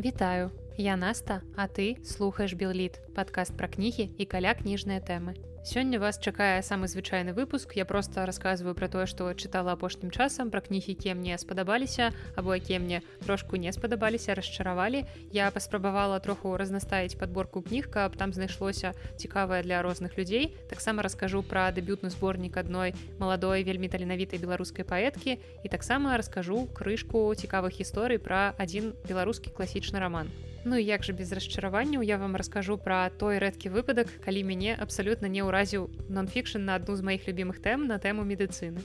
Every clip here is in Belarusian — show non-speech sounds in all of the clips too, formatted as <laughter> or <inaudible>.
Вітаю, я Наста, а ты слухаеш Белліт, падкаст пра кнігі і каля кніжныя тэмы. Сёння вас чакае самы звычайны выпуск. Я просто рассказываю пра тое, што чытала апошнім часам пра кнігі, якія мне спадабаліся, або якія мне трошку не спадабаліся, расчаравалі. Я паспрабавала троху разнастаіць падборку кніг, каб там знайшлося цікавае для розных людзей. Таксама раскажу пра дэбютны зборнік адной маладой вельмі таленавітай беларускай паэткі і таксама раскажу крышку цікавых гісторый пра адзін беларускі класічны раман. Ну і як жа без расчараванняў я вам раскажу пра той рэдкі выпадак, калі мяне абсалютна не ўразіў нон-фікшн на адну з маіх любімых тэм на тэму медыцыны.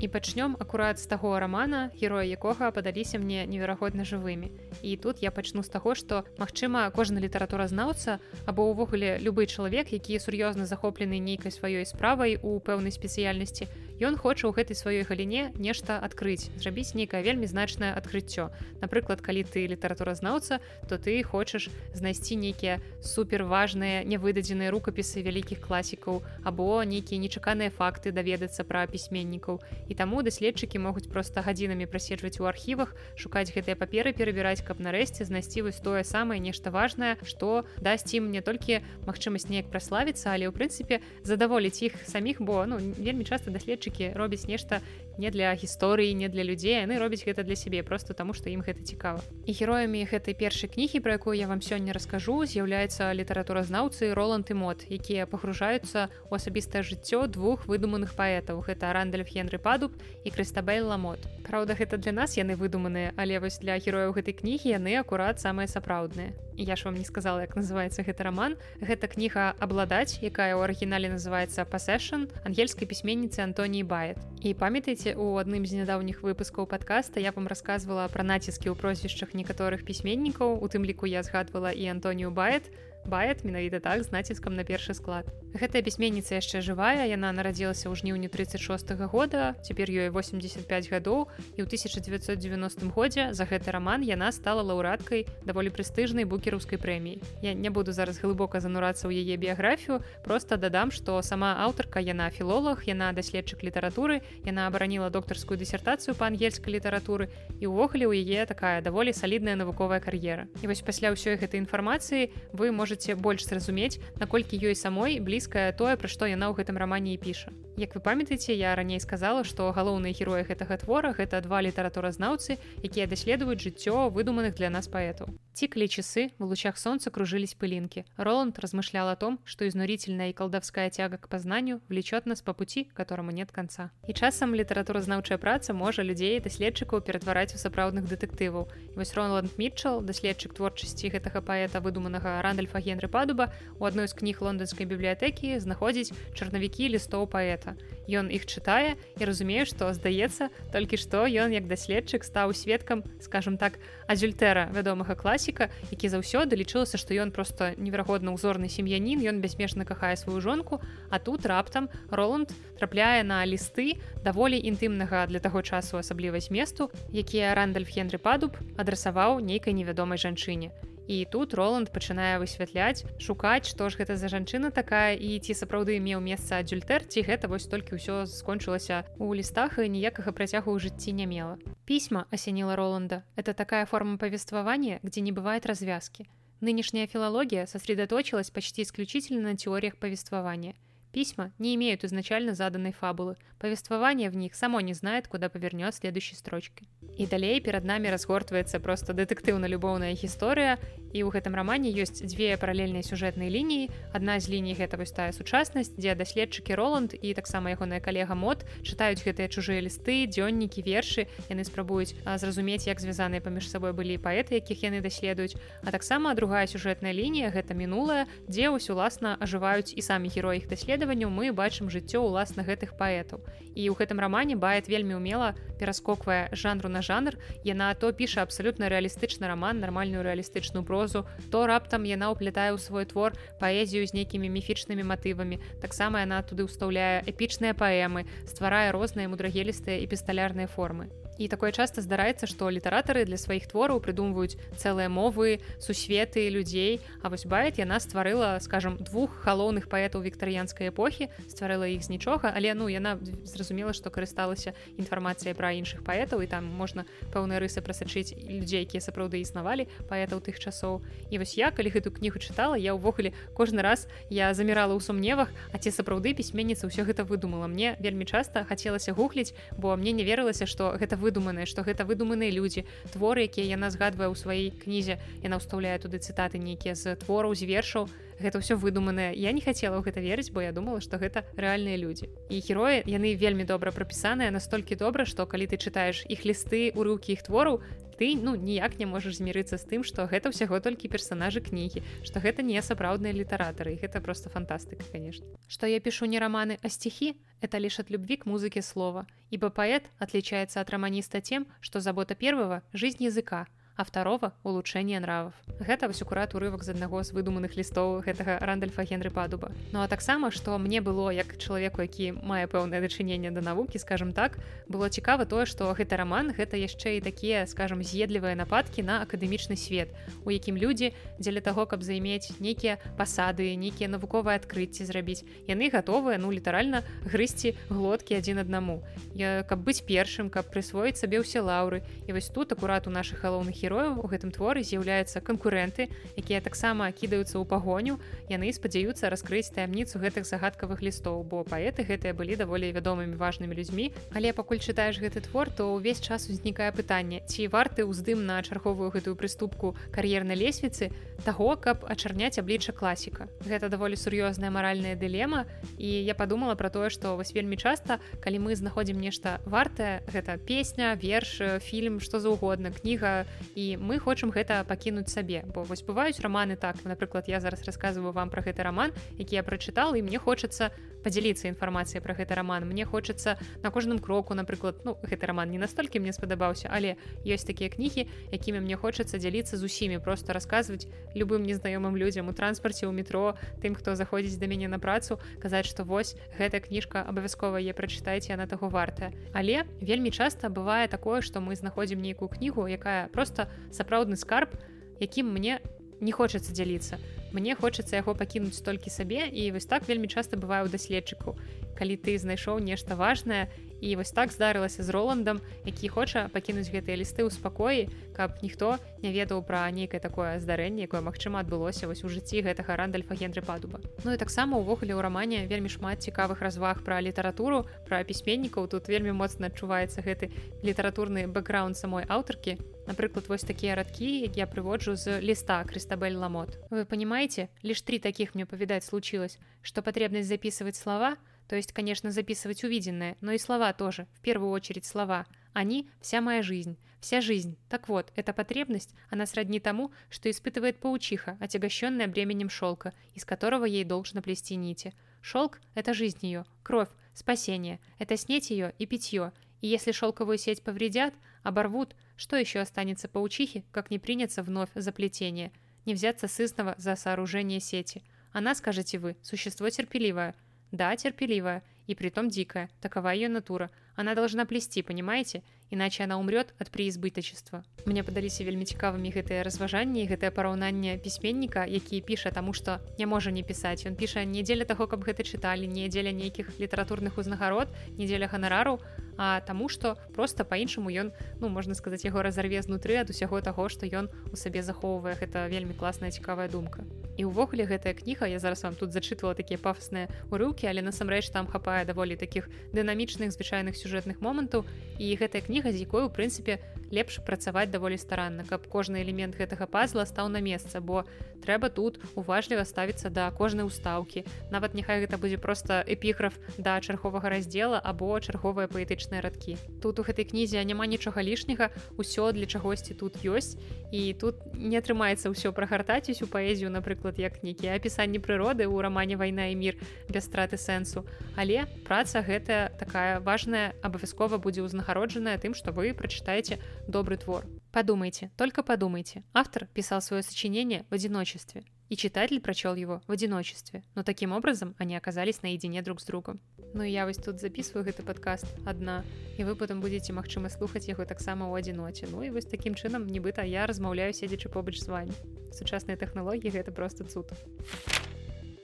І пачнём акурат з таго рамана, героя якога падаліся мне неверагодна жывымі. І тут я пачну з таго, што магчыма, кожны літаратуразнаўца або ўвогуле любы чалавек, які сур'ёзна захоплены нейкай сваёй справай у пэўнай спецыяльнасці, ён хоча ў гэтай сваёй галіне нешта адкрыць зрабіць нейкае вельмі значнае адкрыццё напрыклад калі ты літаратуразнаўца то ты хочаш знайсці нейкія суперважныя невыдадзеныя рукапісы вялікіх класікаў або нейкія нечаканыя факты даведацца пра пісьменнікаў і таму даследчыкі могуць проста гадзінамі праседжваць у архівах шукаць гэтыя паперы перабіраць каб нарэшце знайсці вось тое самае нешта важнае што дасць ім не толькі магчымасць неяк праславіцца але ў прынцыпе задаволіць іх саміх бо ну вельмі часта даследчыкі разработчыкі робяць нешта не для гісторыі не для людзей яны робяць гэта для сябе просто таму што ім гэта цікава і героямі гэтай першай кнігі пра якую я вам сёння раскажу з'яўляецца літаратуразнаўцы роланд і мод якія пагружаюцца у асабістае жыццё двух выдуманых паэтаў. Гэта рандальф генры падуб і крыстабель ламот. Праўда гэта для нас яны выдуманыя але вось для герояў гэтай кнігі яны акурат самыя сапраўдныя. Я ж вам не сказала як называется гэты роман гэта кніга абладаць якая ў арыгінале называется пасэшн ангельскай пісьменніцы антоніі бает і памятаеце у адным з нядаўніх выпускаў подкаста я вам рассказывала пра націскі ў прозвішчах некаторых пісьменнікаў у тым ліку я згадвала і антонію бает бает менавіта так з націскам на першы склад гэтая пісьменніца яшчэ жывая яна нарадзілася ў жніўні 36 -го года цяпер ёй 85 гадоў і ў 1990 годзе за гэты роман яна стала лаўрадкай даволі прэстыжнай букераўскай прэміі. Я не буду зараз глыбока занурацца ў яе біяграфію просто дадам што сама аўтарка яна філолог яна даследчык літаратуры яна абараніла доктарскую дысертацыю па ангельскай літаратуры і ўвогуле ў яе такая даволі салідная навуковая кар'ера. І вось пасля ўсёй гэтай інфармацыі вы можете больш зразумець наколькі ёй самой блізкае тое пра што яна ў гэтым рамане і піша Як вы памятаеце я раней сказала што галоўныя героі гэтага твора гэта два літаратуразнаўцы якія даследуюць жыццё выдуманых для нас паэтаў Тикли часы, в лучах солнца кружились пылинки. Роланд размышлял о том, что изнурительная и колдовская тяга к познанию влечет нас по пути, которому нет конца. И часам літаратуразнаўчая праца можа людзей даследчыкаў ператвараць у сапраўдных дэтэктываў. І вось Ронланд Мітчал, даследчык творчасці гэтага паэта выдуманага Рандальфа Генры Падуба, у адной з кніг лонданскай бібліятэкі знаходзіць чарнавікі лістоў паэта. Ён іх чытае і разумее, што здаецца, толькі што ён як даследчык стаў сведкам, скажем так, адзюльтэра вядомага класі класіка які заўсёды лічылася што ён просто неверагодна ўзорны сем'янін ён бясмешна кахае сваю жонку а тут раптам роланд трапляе на лісты даволі інтымнага для таго часу асабліва зместу якія рандальф генры падуб адрасаваў нейкай невядомай жанчыне і тут роланд пачынае высвятляць шукаць што ж гэта за жанчына такая і ці сапраўды меў месца адюльтэр ці гэта вось толькі ўсё скончылася у лістах і ніякага працягу ў жыцці не мела. Пісьма осенила роланда это такая форма повествования где не бывает развязки нынешняя филология сосредоточилась почти исключительно на теориях повествования Письма не имеют изначально заданной фабулы. Повествование в них само не знает, куда повернет следующей строчкой. І далей перад намі разгортваецца просто дэтэктыўна-любоўная гісторыя і ў гэтым рамане ёсць дзве паралельныя сюжэтныя лініі. Адна з ліній гэта вось тая сучаснасць дзе даследчыкі роланд і таксама ягоная калега мод чытаюць гэтыя чужыя лісты дзённікі вершы. Яны спрабуюць зразумець як звязаныя паміж сабой былі паэты якіх яны даследуюць. А таксама другая сюжэтная лінія гэта мінулая дзе ўсё уласна ажываюць і самі героі іх даследаванняў. Мы бачым жыццё ўласна гэтых паэтаў. І ў гэтым рамане бает вельмі умела пераскоквае жанру на жанр. Яна то піша абсалютна рэалістычны роман нармальную рэалістычную прозу то раптам яна ўплятае ў свой твор паэзію з нейкімі міфічнымі матывамі. Таксама яна туды ўстаўляе эпічныя паэмы стварае розныя мудрагелістыя і пісталярныя формы і такое часта здараецца што літаратары для сваіх твораў прыдумваюць цэлыя мовы сусветы людзей а вось байт яна стварыла скажем двух галоўных паэтаў віктарыянскай эпохі стварыла іх з нічога але ну яна зразумела што карысталася інфармацыяй пра іншых паэтаў і там можна пэўныя рысы прасачыць людзей якія сапраўды існавалі паэтаў тых часоў і вось я калі гэту кнігу чытала я ўвогуле кожны раз я замірала ў сумневах а ці сапраўды пісьменніца ўсё гэта выдумала. Мне вельмі часта хацелася гугліць бо мне не верылася што гэта выдуманае што гэта выдуманыя людзі. Творы якія яна згадвае ў сваёй кнізе яна ўстаўляе туды цытаты нейкія з твораў з вершаў. Гэта ўсё выдуманае. Я не хацела ў гэта верыць бо я думала што гэта рэальныя людзі. І героі яны вельмі добра прапісаныя настолькі добра што калі ты чытаеш іх лісты урыўкі іх твораў ты ну ніяк не можаш змірыцца з тым што гэта ўсяго толькі персонажы кнігі што гэта не сапраўдныя літаратары гэта просто фантастыка конечно что я пишу не романы а стихи это лишь от любви к музыке слова ибо поэт отличается от романиста тем что забота первого жизнь языка а второго улучшение нравов. Гэта вось акурат урывак з аднаго з выдуманых лістоў гэтага рандальфа генры падуба. Ну а таксама что мне было як чалавеку які мае пэўнае дачыненне да навукі скажем так было цікава тое что гэты роман гэта яшчэ і такія скажем з'едлівыя нападкі на акадэмічны свет у якім людзі дзеля таго каб займець нейкія пасады нейкія навуковыя адкрыцці зрабіць яны гатовыя ну літаральна грысці глоткі адзін аднаму. Я каб быць першым каб прысвоіць сабе ўсе лаўры. І вось тут акурат у наших галоўных герояў у гэтым творы з'яўляюцца канкурэнты якія таксама кідаюцца ў пагоню. Яны спадзяюцца раскрыць таямніцу гэтых загадкавых лістоў бо паэты гэтыя былі даволі вядомымі важнымі людзьмі. Але пакуль чытаеш гэты твор то ўвесь час узнікае пытанне ці варты ўздым на чарговую гэтую прыступку кар'ернай лесвіцы таго каб ачарняць аблічча класіка. Гэта даволі сур'ёзная маральная дылема і я подумала про тое што вось вельмі часта калі мы знаходзім нешта вартае гэта песня верш фільм што заўгодна кніга і мы хочам гэта пакінуць сабе. Бо вось бываюць раманы так. Напрыклад я зараз рассказываю вам про гэты роман які я прачытал і мне хочацца подзяліцца інфармацыяй про гэты роман мне хочацца на кожным кроку напрыклад ну гэты роман не настолькі мне спадабаўся але ёсць такія кнігі якімі мне хочацца дзяліцца з усімі просто рассказывать любым незнаёмым людзям у транспарце ў метро тым хто заходзіць да мяне на працу казаць что вось гэтая кніжка абавязкова е прачытайце она таго вартая. Але вельмі часта бывае такое что мы знаходзім нейкую кнігу якая просто сапраўдны скарб якім мне не хочацца дзяліцца. Мне хочацца яго пакінуць толькі сабе і вось так вельмі часта бывае у даследчыкаў калі ты знайшоў нешта важное і вось так здарылася з роландам які хоча пакінуць гэтыя лісты ў спакоі каб ніхто не ведаў пра нейкае такое здарэнне якое магчыма адбылося вось у жыцці гэтага рандальфа генры падуба. Ну і таксама увогуле ў рамане вельмі шмат цікавых разваг пра літаратуру пра пісьменнікаў. Тут вельмі моцна адчуваецца гэты літаратурны бэкграунд самой аўтаркі. Напрыклад вось такія радкі я прыводжу з ліста крыстабель ламот. Вы понимаете лишь три таких мне повидать случилось что потребность записывать слова то есть, конечно, записывать увиденное, но и слова тоже, в первую очередь слова. Они – вся моя жизнь, вся жизнь. Так вот, эта потребность, она сродни тому, что испытывает паучиха, отягощенная бременем шелка, из которого ей должно плести нити. Шелк – это жизнь ее, кровь, спасение, это снеть ее и питье. И если шелковую сеть повредят, оборвут, что еще останется паучихе, как не приняться вновь за плетение, не взяться сызного за сооружение сети. Она, скажете вы, существо терпеливое – Да, терпеливая, и притом дикая, такова ее натура. Она должна плести, понимаете? Иначе она умрет от преизбыточества. Мне падаліся вельмі цікавымі гэтыя разважанні і гэтае параўнанне пісьменніка, які піша таму, што не можа не пісаць. Ён піша не дзеля таго, каб гэта чыталі, не дзеля нейкіх літаратурных узнагарод, не дзеля ганарару, а таму, што проста па-іншаму ён, ну можна сказаць, яго разарве знутры ад усяго таго, што ён у сабе захоўвае гэта вельмі класная цікавая думка і ўвогуле гэтая кніга? Я зараз вам тут зачытвала такія пафасныя урыўкі але насамрэч там хапае даволі такіх дынамічных звычайных сюжэтных момантаў. І гэтая кніга з якой у прынцыпе лепш працаваць даволі старанна каб кожны элемент гэтага пазла стаў на месца. Бо трэба тут уважліва ставіцца да кожнай устаўкі. Нават няхай гэта будзе просто эпіграф да чарговага раздзела або чарговыя паэтычныя радкі. Тут у гэтай кнізе няма нічога лішняга ўсё для чагосьці тут ёсць і тут не атрымаецца ўсё прагартаць усю паэзію напрыклад як нейкія апісанні прыроды ў рамане вайна і мір без страты сэнсу. Але праца гэтая такая важная абавязкова будзе ўзнагароджаная тым што вы прачытаеце добрый твор. Подумайте, только подумайте. Автор писал свое сочинение в одиночестве, и читатель прочел его в одиночестве, но таким образом они оказались наедине друг с другом. Ну я вось тут записываю гэты падкаст адна і вы потым будетеце магчыма слухаць яго таксама ў адзіноце Ну і вось такім чынам нібыта я размаўляю седзячы побач з вами сучасныя тэхналогіі гэта просто цуд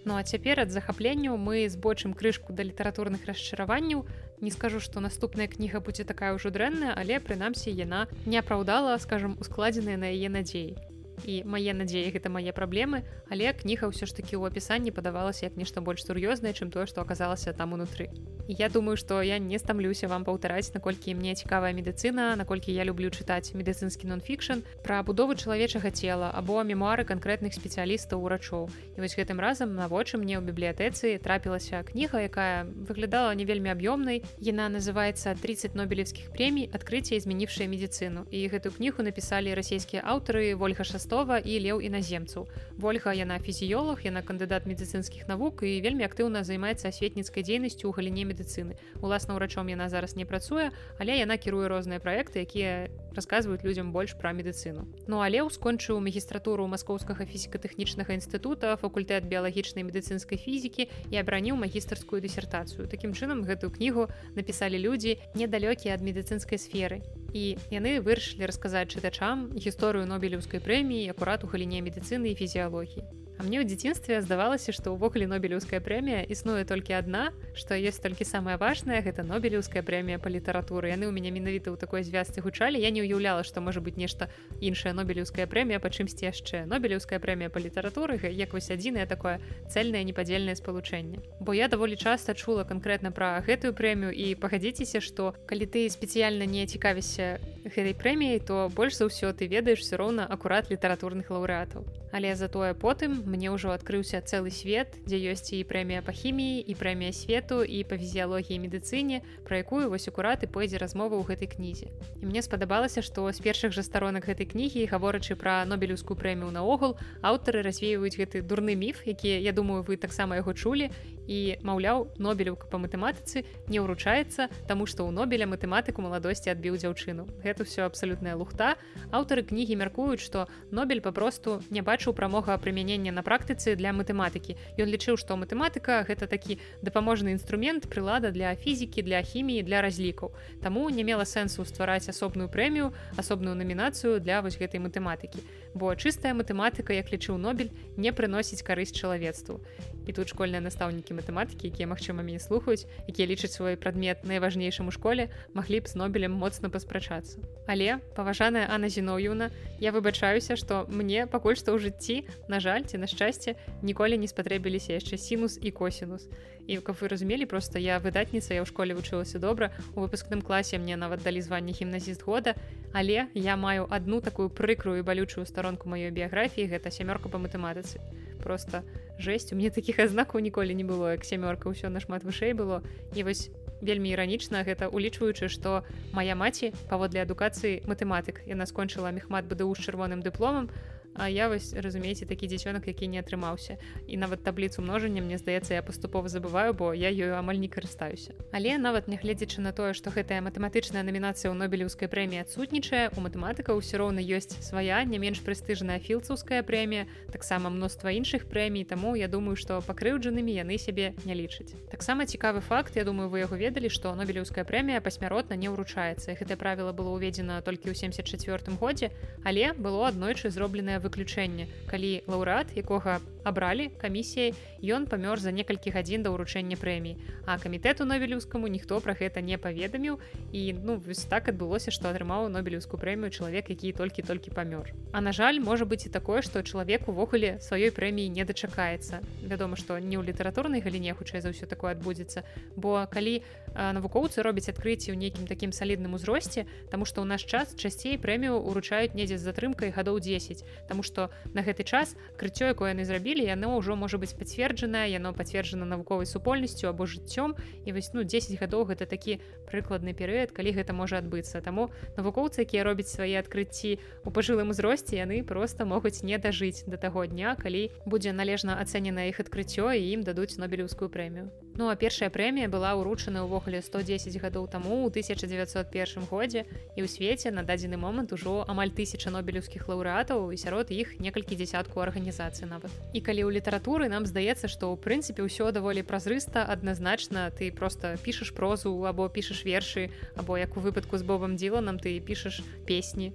Ну а цяпер ад захапленняў мы збочым крышку да літаратурных расчараванняў не скажу што наступная кніга будзе такая ўжо дрэнная але прынамсі яна не апраўдала скажем ускладзеныя на яе надзеі і мае надзеі гэта мае праблемы але кніга ўсё ж такі ў апісанні падавалася як нешта больш сур'ёзнае чым тое што аказалася там унутры я думаю что я не стамлюся вам паўтараць наколькі мне цікавая медыцына наколькі я люблю чытаць медыцынскі нон-фікшн пра будову чалавечага цела або мемуары канкрэтных спецыялістаў урачоў і вось гэтым разам на вочы мне ў бібліятэцы трапілася кніга якая выглядала не вельмі аб'ёмнай яна называется 30 нобелевскіх прэмій адкрыцця змяніўшая медыцыну і гэту кнігу напісалі расійскія аўтары ольга шаста Ростова і леў іназемцаў. Вольга яна фізіолог, яна кандыдат медыцынскіх навук і вельмі актыўна займаецца асветніцкай дзейнасцю ў галіне медыцыны. Уласна ўрачом яна зараз не працуе, але яна кіруе розныя праекты, якія расказваюць людзям больш пра медыцыну. Ну алеў скончыў магістратуру маскоўскага фізіка-тэхнічнага інстытута, факультэт біялагічнай медыцынскай фізікі і абраніў магістарскую дысертацыю. Такім чынам гэтую кнігу напісалі людзі недалёкія ад медыцынскай сферы і яны вырашылі расказаць чытачам гісторыю нобелеўскай прэміі акурат у галіне медыцыны і фізіялогіі А мне ў дзяцінстве здавалася, што ўвогуле нобелеўская прэмія існуе толькі адна, што ёсць толькі самае важнае гэта нобелеўская прэмія па літаратуры. Яны ў мяне менавіта ў такой звязцы гучалі. Я не ўяўляла, што можа быць нешта іншая нобелеўская прэмія па чымсьці яшчэ. Нобелеўская прэмія па літаратуры як вось адзінае такое цельнае непадзельнае спалучэнне. Бо я даволі часта чула канкрэтна пра гэтую прэмію і пагадзіцеся, што калі ты спецыяльна не цікавішся гэтай прэміяй, то больш за ўсё ты ведаеш все роўна акурат літаратурных лаўрэатаў але затое потым мне ўжо адкрыўся цэлы свет дзе ёсць і прэмія па хіміі і прэмія свету і па фізіялогіі медыцыне пра якую вось акураты пойдзе размова ў гэтай кнізе. І мне спадабалася што з першых жа старонак гэтай кнігі гаворачы пра нобелеўскую прэмію наогул аўтары развеюваюць гэты дурны міф які я думаю вы таксама яго чулі і маўляў нобелеўка па матэматыцы не ўручаецца таму што ў нобеля матэматыку маладосці адбіў дзяўчыну гэта все абсалютная лухта аўтары кнігі мяркуюць што нобель папросту не бачыў прамога прымянення на практыцы для матэматыкі. Ён лічыў, што матэматыка гэта такі дапаможны інструмент прылада для фізікі, для хіміі, для разлікаў. Таму не мела сэнсу ствараць асобную прэмію, асобную намінацыю для вось гэтай матэматыкі. Бо чыстая матэматыка, як лічыў Нобель, не прыносіць карысць чалавецтву і тут школьныя настаўнікі матэматыкі якія магчыма мяне слухаюць якія лічаць свой прадмет найважнейшым у школе маглі б з нобелем моцна паспрачацца але паважаная Анна зіноўюна я выбачаюся што мне пакуль што ў жыцці на жаль ці на шчасце ніколі не спатрэбіліся яшчэ сінус і косінус і каб вы разумелі просто я выдатніца я ў школе вучылася добра у выпускным класе мне нават далі званне гімназіст года. Але я маю одну такую прыкрую балючую старонку маёй біяграфіі гэта сямёрка па матэматыцы просто жесть. У мне таких азнакаў ніколі не было як сямёрка ўсё нашмат вышэй было. І вось вельмі іранічна гэта улічваючы што моя маці паводле адукацыі матэматык яна скончыла мехмат бДУ з чырвоным дыпломам А я вось разумееце такі дзіцёнак які не атрымаўся і нават табліцу множання мне здаецца я паступова забываю бо я ёю амаль не карыстаюся. Але нават нягледзячы на тое што гэтая матэматычная намінацыя ў нобелеўскай прэміі адсутнічае у матэматыка ўсё роўна ёсць свая не менш прэстыжная філцаўская прэмія таксама мноства іншых прэмій таму я думаю што пакрыўджанымі яны сябе не лічаць. Таксама цікавы факт я думаю вы яго ведалі што нобелеўская прэмія пасмяротна не ўручаецца. Гэтае правіла было ўведзена толькі ў 74 годзе але было аднойчы зробленае выключэнне калі лаўрэат якога абралі камісіяй ён памёр за некалькі гадзін да ўручэння прэміі а камітэту нобелеўскаму ніхто пра гэта не паведаміў і ну вось так адбылося што атрымаў нобелеўскую прэмію чалавек які толькі-толькі памёр А на жаль можа быць і такое што чалавек увогуле сваёй прэміі не дачакаецца вядома што не ў літаратурнай галіне хутчэй за ўсё такое адбудзецца бо калі навукоўцы робяць адкрыцці ў нейкім такім салідным узросце Таму што ў наш час часцей прэмію уручаюць недзе з затрымкай гадоў 10 Таму што на гэты час крыццё якое яны зрабілі яно ўжо можа быць пацверджанае яно пацверджана навуковай супольнасцю або жыццём і вось ну 10 гадоў гэта такі прыкладны перыяд калі гэта можа адбыцца таму навукоўцы якія робяць свае адкрыцці у пажылым узросце яны просто могуць не дажыць да таго дня калі будзе належна ацэнена іх адкрыццё і ім дадуць нобелеўскую прэмію Ну а першая прэмія была ўручана ўвогуле 110 гадоў таму ў 1901 годзе і ў свеце на дадзены момант ужо амаль тысяча нобелеўскіх лаўрэатаў і сярод іх некалькі дзясятку арганізацый нават. І калі ў літаратуры нам здаецца, што ў прынцыпе ўсё даволі празрыста адназначна ты просто пішаш прозу або пішаш вершы або як у выпадку з бобам дзіланам ты пішаш песні.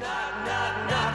Knock, knock, knock,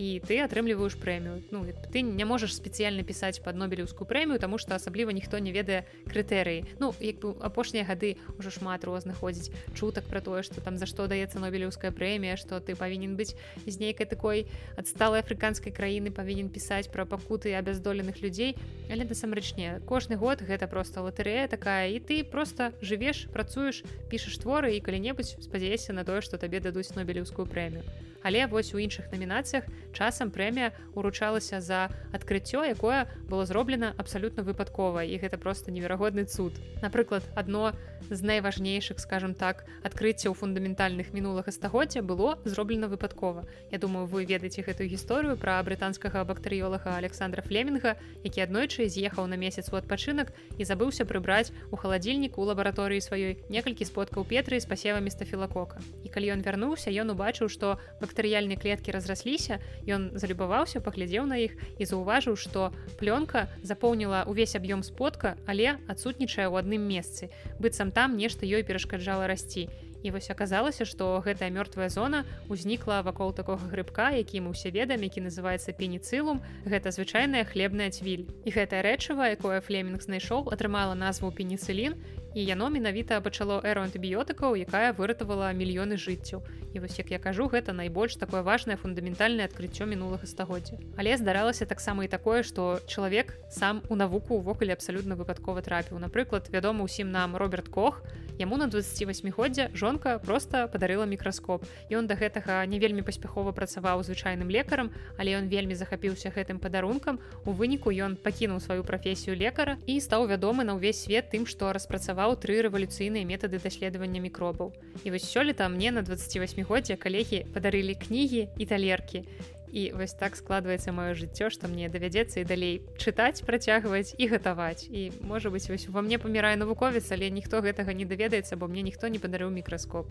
і ты атрымліваеш прэмію ну ты не можаш спецыяльна пісаць под нобелеўскую прэмію тому что асабліва ніхто не ведае крытэрыі ну як бы апошнія гады ўжо шмат розных ходзіць чутак про тое что там за што даецца нобелеўская прэмія что ты павінен быць з нейкай такой адсталай афрыканскай краіны павінен пісаць про пакуты абяздоленых людзей. Але насамрэчне кожны год гэта просто латарэя такая і ты просто жывеш працуеш пішаш творы і калі-небудзь спадзяешся на тое что табе дадуць нобелеўскую прэмію але вось у іншых намінацыях часам прэмія уручалася за адкрыццё якое было зроблена абсалютна выпадкова і гэта просто неверагодны цуд. Напрыклад одно з найважнейшых скажем так адкрыццяў фундаментальных мінулага стагоддзя было зроблена выпадкова. Я думаю вы ведаеце гэтую гісторыю пра брытанскага бактэрыёлага александра флемінга які аднойчы з'ехаў на месяц у адпачынак і забыўся прыбраць у халадзільніку у лабараторыі сваёй некалькі споткаў петры з пасевамі стафілакока. І калі ён вярнуўся ён убачыў што бактэрыяльныя клеткі разрасліся ён залюбаваўся паглядзеў на іх і заўважыў што плёнка запоўніла ўвесь аб'ём спотка але адсутнічае ў адным месцы. Быццам там нешта ёй перашкаджала расці і вось аказалася што гэтая мёртвая зона ўзнікла вакол такога грыбка які мы ўсе ведаем які называется пеніцылум гэта звычайная хлебная цвіль. І гэтае рэчыва якое флемінг знайшоў атрымала назву пеніцылін і яно менавіта пачало эру антыбіётыкаў якая выратавала мільёны жыццяў. І вось як я кажу гэта найбольш такое важное фундаментальнае адкрыццё мінулага стагоддзя. Але здаралася таксама і такое што чалавек сам у навуку ўвогуле абсалютна выпадкова трапіў. Напрыклад вядома усім нам роберт кох яму на 28годдзя жонка просто падарыла мікраскоп. Ён да гэтага не вельмі паспяхова працаваў звычайным лекарам але ён вельмі захапіўся гэтым падарункам. У выніку ён пакінуў сваю прафесію лекара і стаў вядомы на ўвесь свет тым што распрацаваў тры рэвалюцыйныя метады даследавання мікробаў і вось сёлета мне на 28 восьмігоддзя калегі падарылі кнігі і талеркі. І вось так складваецца маё жыццё, што мне давядзецца і далей чытаць, працягваць і гатаваць. І можа быць вось ува мне памірае навуковец, але ніхто гэтага не даведаецца, бо мне ніхто не падарыў мікраскоп.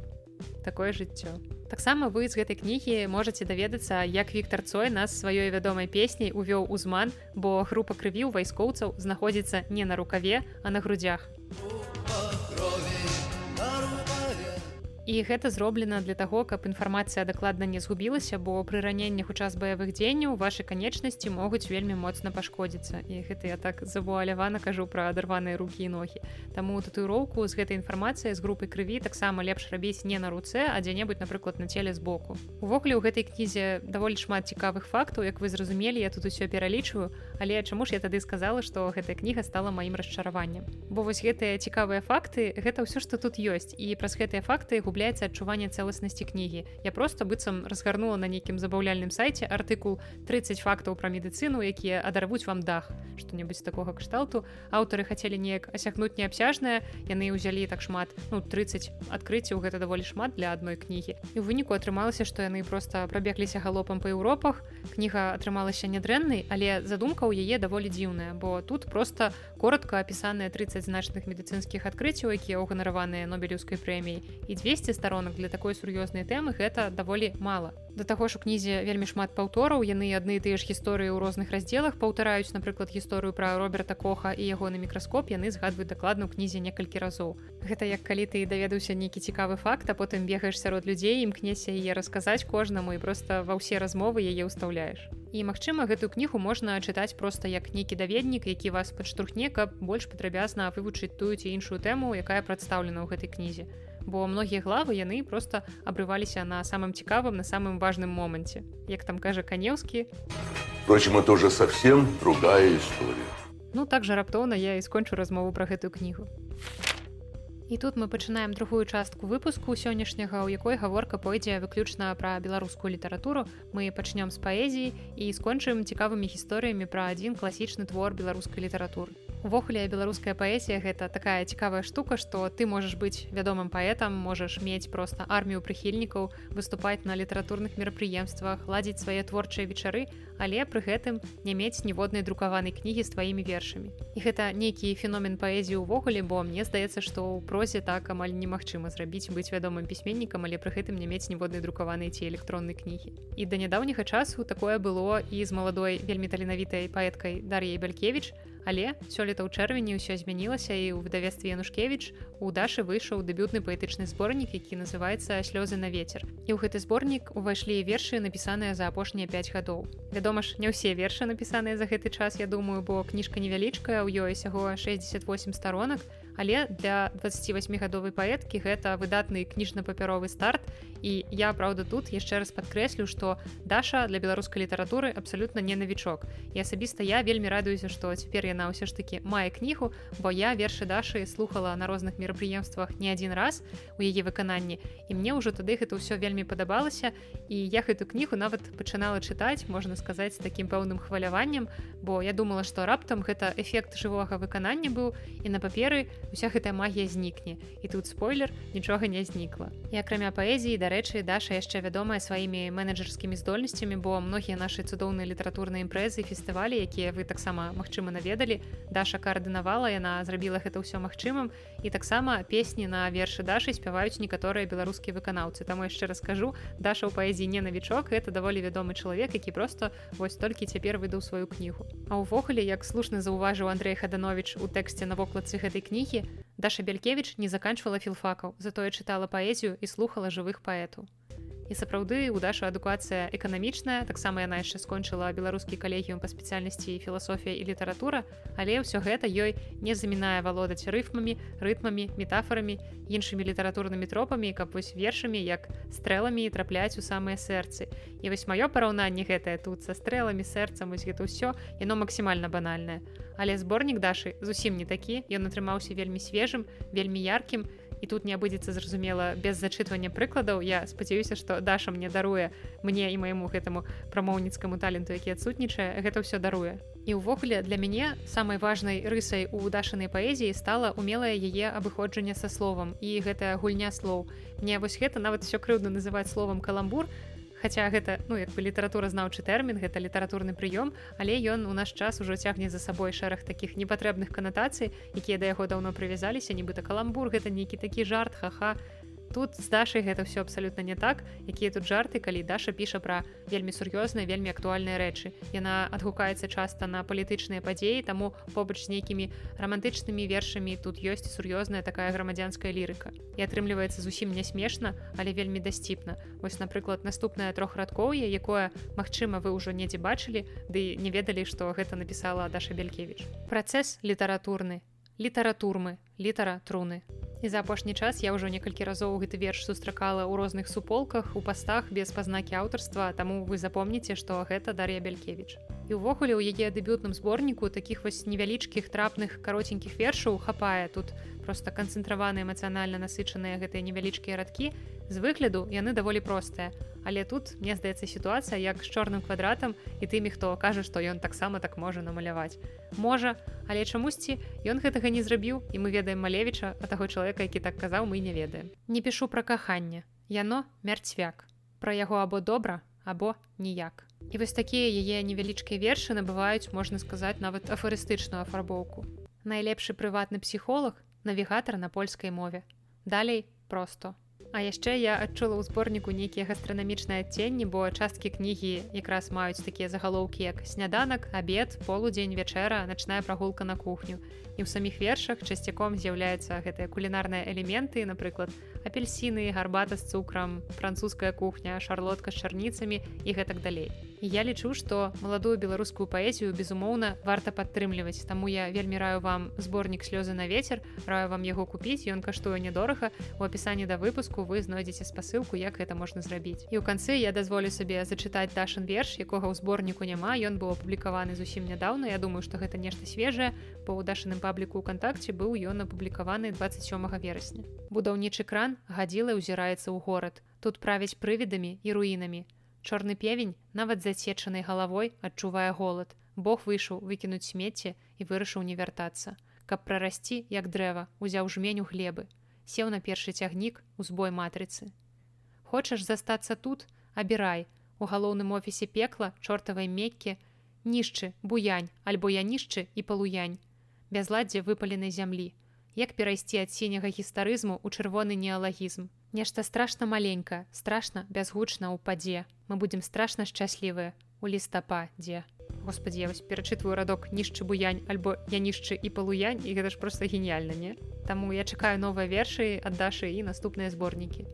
Такое жыццё. Таксама вы з гэтай кнігі можаце даведацца, як Віктор Цой нас сваёй вядомай песняй увёў узман, бо група крыві ў вайскоўцаў знаходзіцца не на рукаве, а на грудях. І гэта зроблена для таго каб інфармацыя дакладна не згубілася бо пры раненнях у час баявых дзеянняў ваши канечнасці могуць вельмі моцна пашкодзіцца. І гэта я так завуалявана кажу пра адарваныя рукі і ногі. Таму татуіроўку з гэтай інфармацыяй з групы крыві таксама лепш рабіць не на руцэ а дзе-небудзь напрыклад на целе збоку. Увогуле ў гэтай кнізе даволі шмат цікавых фактаў як вы зразумелі я тут усё пералічваю але чаму ж я тады сказала што гэтая кніга стала маім расчараваннем? Бо вось гэтыя цікавыя факты гэта ўсё што тут ёсць. І праз гэтыя факты губля губляецца адчуванне цэласнасці кнігі я просто быццам разгарнула на нейкім забаўляльным сайце артыкул 30 фактаў пра медыцыну якія адарвуць вам дах что-небудзь такога кшталту. Аўтары хацелі неяк асягнуць неабсяжнае яны ўзялі так шмат. Ну 30 адкрыццяў гэта даволі шмат для адной кнігі і ў выніку атрымалася што яны просто прабегліся галопам па Еўропах кніга атрымалася нядрэннай але задумка ў яе даволі дзіўная бо тут просто коротко апісаныя 30 значных медыцынскіх адкрыццяў якія ўганараваныя нобелеўскай прэміі і 200 200 старонак для такой сур'ёзнай тэмы гэта даволі мала да таго ж у кнізе вельмі шмат паўтораў яны адны тыя ж гісторыі ў розных раздзелах паўтараюць напрыклад гісторыю пра роберта коха і ягоны мікраскоп яны згадваюць дакладна ў кнізе некалькі разоў гэта як калі ты даведаўся нейкі цікавы факт а потым бегаеш сярод людзей імкнеся яе расказаць кожнаму і просто ва ўсе размовы яе ўстаўляеш і магчыма гэтую кнігу можна чытаць просто як нейкі даведнік які вас падштурхне каб больш падрабязна вывучыць тую ці іншую тэму якая прадстаўлена ў гэтай кнізе бо многія главы яны просто абрываліся на самым цікавым на самым важным моманце. Як там кажа канеўскі. Впрочем это уже совсем другая история. Ну так жа раптоўна я і скончу размову пра гэтую кнігу. І тут мы пачынаем другую частку выпуску сённяшняга у якой гаворка пойдзе выключна пра беларускую літаратуру. Мы пачнём з паэзіі і скончым цікавымі гісторыямі пра адзін класічны твор беларускай літаратуры увогуле беларуская паэзія гэта такая цікавая штука што ты можаш быць вядомым паэтам можаш мець проста армію прыхільнікаў выступаць на літаратурных мерапрыемствах ладзіць свае творчыя вечары але пры гэтым не мець ніводнай друкаванай кнігі з тваімі вершамі і гэта нейкі феномен паэзіі ўвогуле бо мне здаецца што ў прозе так амаль немагчыма зрабіць быць вядомым пісьменнікам але пры гэтым не мець ніводнай друкаванай ці электроннай кнігі і да нядаўняга часу такое было і з маладой вельмі таленавітай паэткай дар'яй бялькевич Але сёлета ў чэрвені ўсё змянілася і ў выдавестве Янушкевіч у Дашы выйшаў дэбютны паэтычны зборнік, які называецца слёзы на ветер. І ў гэты зборнік увайшлі вершы, напісаныя за апошнія 5 гадоў. Вядома ж, не ўсе вершы напісаныя за гэты час, я думаю, бо кніжка невялічкая, у ёй сяго 68 старонак, але для 28гадовай паэткі гэта выдатны кніжна-папяровы старт. І я праўда тут яшчэ раз падкрэслю што даша для беларускай літаратуры абсалютна не навічок. І асабіста я вельмі радуюся што цяпер яна ўсё ж таки мае кнігу бо я вершы дашы слухала на розных мерапрыемствах не адзін раз у яе выкананні. І мне ўжо тады гэта ўсё вельмі падабалася. І я гэту кнігу нават пачынала чытаць можна сказаць таким пэўным хваляваннем бо я думала што раптам гэта эфект жывога выканання быў і на паперы уся гэтая магія знікне. І тут спойлер нічога не знікла. І акрамя паэзіі дарэчы даша яшчэ вядомая сваімі менеджерскімі здольнасцямі бо многія нашы цудоўныя літаратурныя імпрэзы фестывалі якія вы таксама магчыма наведалі даша каардынавала яна зрабіла гэта ўсё магчымым. І таксама песні на вершы дашы спяваюць некаторыя беларускія выканаўцы. Таму яшчэ раскажу даша ў паэзіі не навічок это даволі вядомы чалавек які просто вось толькі цяпер выдаў сваю кнігу. А ўвогуле як слушна заўважыў Андрей хаданович у тэксце на вокладцы гэтай кнігі Даша Белькевич не заканчвала філфакаў, затое чытала паэзію і слухала жывых паэтаў і сапраўды у дашу адукацыя эканамічная. Таксама яна яшчэ скончыла беларускі калегіум па спецыяльнасці філасофія і літаратура. Але ўсё гэта ёй не замінае валодаць рыфмамі рытмамі метафорамі іншымі літаратурнымі тропамі каб вось вершамі як стрэламі трапляць у самыя сэрцы. І вось маё параўнанне гэтае тут са стрэламі сэрцам вось гэта ўсё яно максімальна банальнае. Але зборнік дашы зусім не такі. Ён атрымаўся вельмі свежым вельмі яркім і тут не абыдзецца зразумела без зачытвання прыкладаў я спадзяюся што даша мне даруе мне і майму гэтаму прамоўніцкаму таленту які адсутнічае гэта ўсё даруе. І ўвогуле для мяне самай важнай рысай у дашанай паэзіі стала умелае яе абыходжанне са словам. І гэтая гульня слоў. Мне вось гэта нават все крыўдна называць словам каламбур Хаця гэта ну як бы літаратуразнаўчы тэрмін гэта літаратурны прыём але ён у наш час ужо цягне за сабой шэраг такіх непатрэбных канатацый якія да яго даўно прывязаліся нібыта каламбур гэта нейкі такі жарт хаха тут з дашай гэта все абсалютна не так. Якія тут жарты калі даша піша пра вельмі сур'ёзныя вельмі актуальныя рэчы яна адгукаецца часта на палітычныя падзеі таму побач з нейкімі рамантычнымі вершамі тут ёсць сур'ёзная такая грамадзянская лірыка і атрымліваецца зусім не смешна але вельмі дасціпна вось напрыклад наступнае трохрадкоўе якое Мачыма вы ўжо недзе бачылі ды не ведалі што гэта напісала даша белькевич працэс літаратурны літаратурмы літара труны. І за апошні час я ўжо некалькі разоў гэты верш сустракала ў розных суполках у пастах без пазнакі аўтарства, таму вы запомніце, што гэта Дар'я Бялькевич. І ўвогуле ў яе дэбютным зборніку такіх вось невялічкіх трапных каротенькіх вершаў хапае тут просто канцэнтраваны эмацыянальна насычаныя гэтыя невялічкія радкі. З выгляду яны даволі простыя. Але тут мне здаецца сітуацыя як з чорным квадратам і тымі хто кажа што ён таксама так можа намаляваць. Можа але чамусьці ён гэтага не зрабіў і мы ведаем малевіча а таго чалавека які так казаў мы не ведаем. Не пішу пра каханне. Яно мярцвяк. Пра яго або добра або ніяк. І вось такія яе невялічкія вершы набываюць можна сказаць нават афарыстычную афарбоўку. Найлепшы прыватны псіхолог навігатар на польскай мове. Далей просто. А яшчэ я адчула ў зборніку нейкія гастранамічныя адценні, бо часткі кнігі якраз маюць такія загалоўкі як сняданак, абед, полудзень, вячэра, начная прагулка на кухню. І ў саміх вершах часцяком з'яўляюцца гэтыя кулінарныя элементы, напрыклад, апельсіны, гарбата з цукрам, французская кухня, шарлотка з чарніцамі і гэтак далей. Я лічу што маладую беларускую паэзію безумоўна варта падтрымліваць. Таму я вельмі раю вам зборнік слёзы на ветер раю вам яго купіць ён каштуе нядорага у апісанні да выпуску вы знойдзеце спасылку як гэта можна зрабіць. І ў канцы я дазволю сабе зачытаць дашын верш якога ў зборніку няма. Ён быў апублікаваны зусім нядаўна. Я думаю што гэта нешта свежае. По ўдашаным пабліку кантакце быў ён апублікаваны 27 верасня будаўнічы кран гадзіла ўзіраецца ў горад тут правіць прывідамі і руінамі Чорны певень, нават зацечанай галавой адчувае голад. Бог выйшаў выкінуць смецце і вырашыў не вяртацца. Каб прарасці, як дрэва, узяў жменю глебы, сеў на першы цягнік у збой матрыцы. Хочаш застацца тут, абірай, у галоўным офісе пекла чортавай меккі, нішчы, буянь, альбо я нішчы і палуянь. Бязладдзе выпаленай зямлі. Як перайсці ад сіняга гістарызму ў чырвоны неалагізм. Нешта страшна маленькае, страшна бязгучна ў падзе. Мы будзем страшна шчаслівыя у лістападзе. Господи, я вось перачытваю радок нішчы буянь альбо я нішчы і палуянь і гэта ж просто геніяльна не Таму я чакаю новыя вершы аддашы і наступныя зборнікі.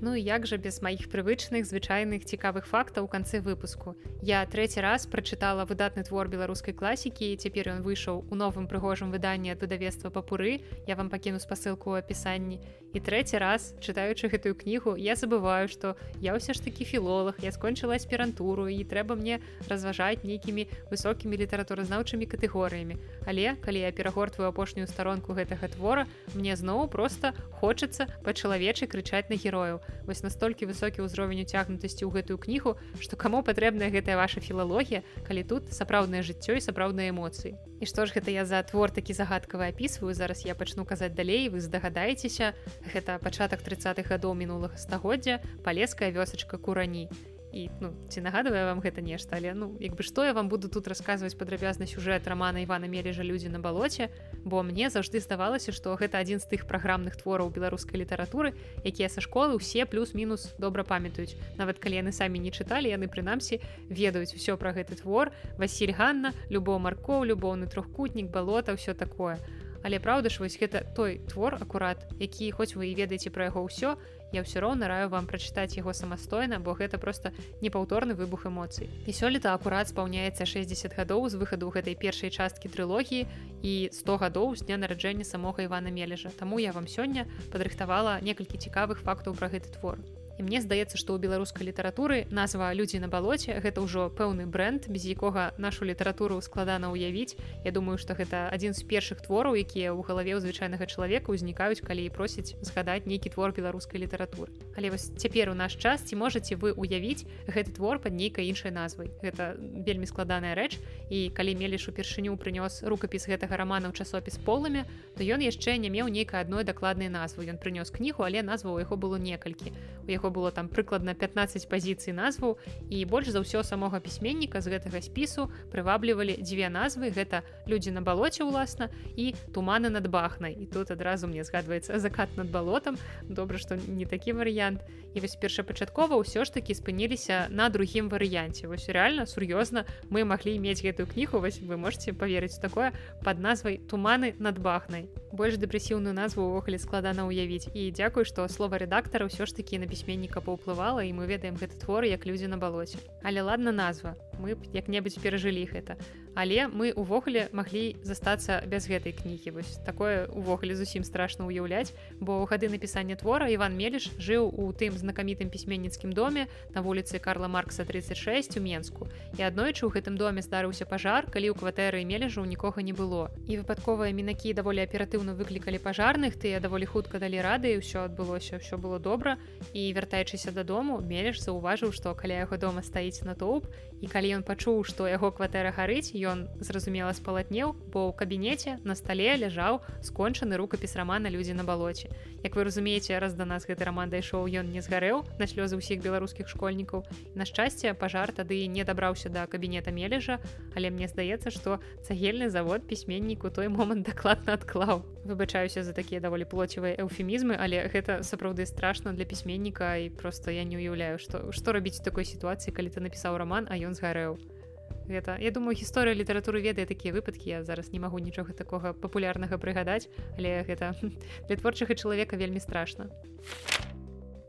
Ну і як жа без маіх прывычных звычайных цікавых фактаў у канцы выпуску. Я трэці раз прачытала выдатны твор беларускай класікі і цяпер ён выйшаў у новым прыгожым выданні ад выдавецтва папуры. Я вам пакіну спасылку ў апісанні. І трэці раз чытаючы гэтую кнігу я забываю, што я ўсё ж такі філолог, я скончыла аспірантуру і трэба мне разважаць нейкімі высокімі літаратуразнаўчымі катэгорыямі. Але калі я перагортваю апошнюю старонку гэтага твора, мне зноў проста хочацца па-чалавечы крычаць на герою вось настолькі высокі ўзровень уцягнутасці ў гэтую кнігу што каму патрэбная гэтая ваша філалогія калі тут сапраўднае жыццё і сапраўдныя эмоцыі. І што ж гэта я за твор такі загадкавы апісваю? Зараз я пачну казаць далей вы здагадаецеся гэта пачатак 30-х гадоў мінулага стагоддзя палеская вёсачка курані і ну ці нагадвае вам гэта нешта але ну як бы што я вам буду тут расказваць падрабязны сюжэт рамана Івана мележа людзі на балоце бо мне заўжды здавалася што гэта адзін з тых праграмных твораў беларускай літаратуры якія са школы ўсе плюс-мінус добра памятаюць. Нават калі яны самі не чыталі яны прынамсі ведаюць усё пра гэты твор. Васіль Ганна любоў маркоў любоўны трохкутнік балота ўсё такое але праўда ж вось гэта той твор акурат які хоць вы і ведаеце пра яго ўсё я ўсё роўна раю вам прачытаць яго самастойна бо гэта просто непаўторны выбух эмоцый. І сёлета акурат спаўняецца 60 гадоў з выхаду гэтай першай часткі трылогіі і 100 гадоў з дня нараджэння самога Івана мележа. Таму я вам сёння падрыхтавала некалькі цікавых фактаў пра гэты твор і мне здаецца што ў беларускай літаратуры назва людзі на балоце гэта ўжо пэўны бренд без якога нашу літаратуру складана ўявіць. Я думаю што гэта адзін з першых твораў якія ў галаве ў звычайнага чалавека ўзнікаюць калі просяць згадаць нейкі твор беларускай літаратуры. Але вось цяпер у наш час ці можаце вы уявіць гэты твор пад нейкай іншай назвай? Гэта вельмі складаная рэч і калі меліш упершыню прынёс рукапіс гэтага рамана ў часопіс полымя то ён яшчэ не меў нейкай адной дакладнай назвы. Ён прынёс кнігу але назва у яго было некалькі. У яго было там прыкладна 15 пазіцый назваў і больш за ўсё самога пісьменніка з гэтага спісу прываблівалі дзве назвы. Гэта людзі на балоце ўласна і туманы над бахнай і тут адразу мне згадваецца закат над балотам добра што не такі варыянт. І вось першапачаткова ўсё ж такі спыніліся на другім варыянце. Вось реально сур'ёзна мы маглі мець гэтую кнігу. Вось вы можете поверыць такое под назвай туманы над бахнай больш дэпрэсіўную назву ўвогуле складана ўявіць і дзякую што слова рэдактара ўсё ж такі на пісьменніка паўплывала і мы ведаем гэты твор як людзі на балоце але ладно назва. Мы б як-небудзь перажылі гэта але мы увогуле маглі застацца без гэтай кнігі вось такое увогуле зусім страшна ўяўляць бо ў гады напісання твора Іван меліш жыў у тым знакамітым пісьменніцкім доме на вуліцы Карла маркса 36 у менску. І аднойчы ў гэтым доме здарыўся пажар калі ў кватэры мележу нікога не было. І выпадковыя мінакі даволі аператыўна выклікалі пажарных тыя даволі хутка далі рады ўсё адбылося ўсё было добра. І вяртаючыся дадому мелеш заўважыў што каля яго дома стаіць натоўп і калі ён пачуў што яго кватэра гарыць ён зразумела спалатнеў бо ў кабінеце на стале ляжаў скончаны рукапіс рамана людзі на балоце Як вы разумееце раз да нас гэты раман дайшоў ён не згарэў на слёзы ўсіх беларускіх школьнікаў. На шчасце пажар тады не дабраўся да кабінета мележа але мне здаецца што цагельны завод пісьменніку той момант дакладна адклаў выбачаюся за такія даволі плоцевыя эўфемізмы але гэта сапраўды страшна для пісьменніка і просто я не уяўляю што што рабіць такой сітуацыі калі ты напісаў роман а ён згарэў. Гэта я думаю гісторыя літаратуры ведае такія выпадкі я зараз не магу нічога такога папулярнага прыгадаць але гэта <laughs> для творчага чалавека вельмі страшна.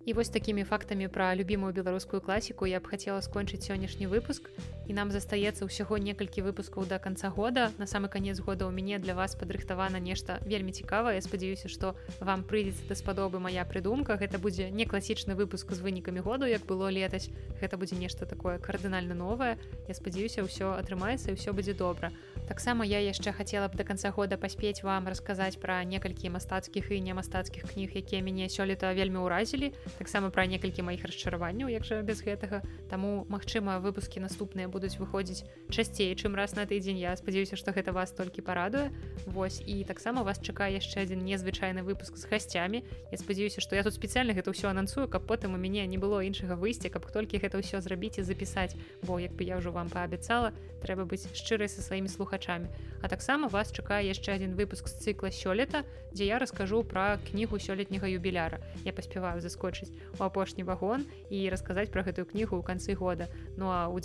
І вось такімі фактамі пра любімую беларускую класіку я б хацела скончыць сённяшні выпуск і нам застаецца ўсяго некалькі выпускаў да канца года. На самы канец года ў мяне для вас падрыхтавана нешта вельмі цікавае. Спадзяюся што вам прыйдзецца даспадобы моя прыдумка. Гэта будзе не класічны выпуск з вынікамі году як было летась. Гэта будзе нешта такое кардынальна новае. Я спадзяюся ўсё атрымаецца і ўсё будзе добра. Таксама я яшчэ хацела б до конца года паспець вам расказаць пра некалькі мастацкіх і не мастацкіх кніг якія мяне сёлета вельмі ўразілі. Таксама пра некалькі маіх расчараванняў як жа без гэтага. Таму магчыма выпускі наступныя будуць выходзіць часцей чым раз на тыдзень. Я спадзяюся што гэта вас толькі парадуе. Вось і таксама вас чакае яшчэ адзін незвычайны выпуск з гасцямі. Я спадзяюся што я тут спецыяльна гэта ўсё анансую каб потым у мяне не было іншага выйсця каб толькі гэта ўсё зрабіць і запісаць. Бо як бы я ўжо вам паабяцала трэба быць шчырай са сваімі слухачамі. А таксама вас чакае яшчэ адзін выпуск з цыкла сёлета дзе я раскажу пра кнігу сёлетняга юбіляра. Я паспяваю заскочыць у апошні вагон і расказаць пра гэтую кнігу ў канцы года. Ну а ў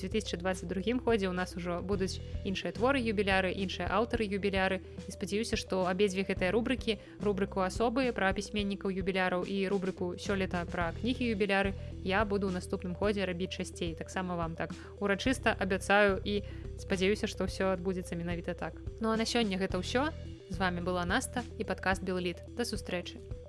2022 годзе у нас ужо будуць іншыя творы юбіляры іншыя аўтары юбіляры. І спадзяюся што абедзве гэтыя рубрыкі рубрыку асобы пра пісьменнікаў юбіляраў і рубрыку сёлета пра кнігі юбіляры я буду ў наступным годзе рабіць часцей. Таксама вам так урачыста абяцаю і спадзяюся што ўсё адбудзецца менавіта так. Ну а на сёння гэта ўсё. З вами была наста і падкаст белліт да сустрэчы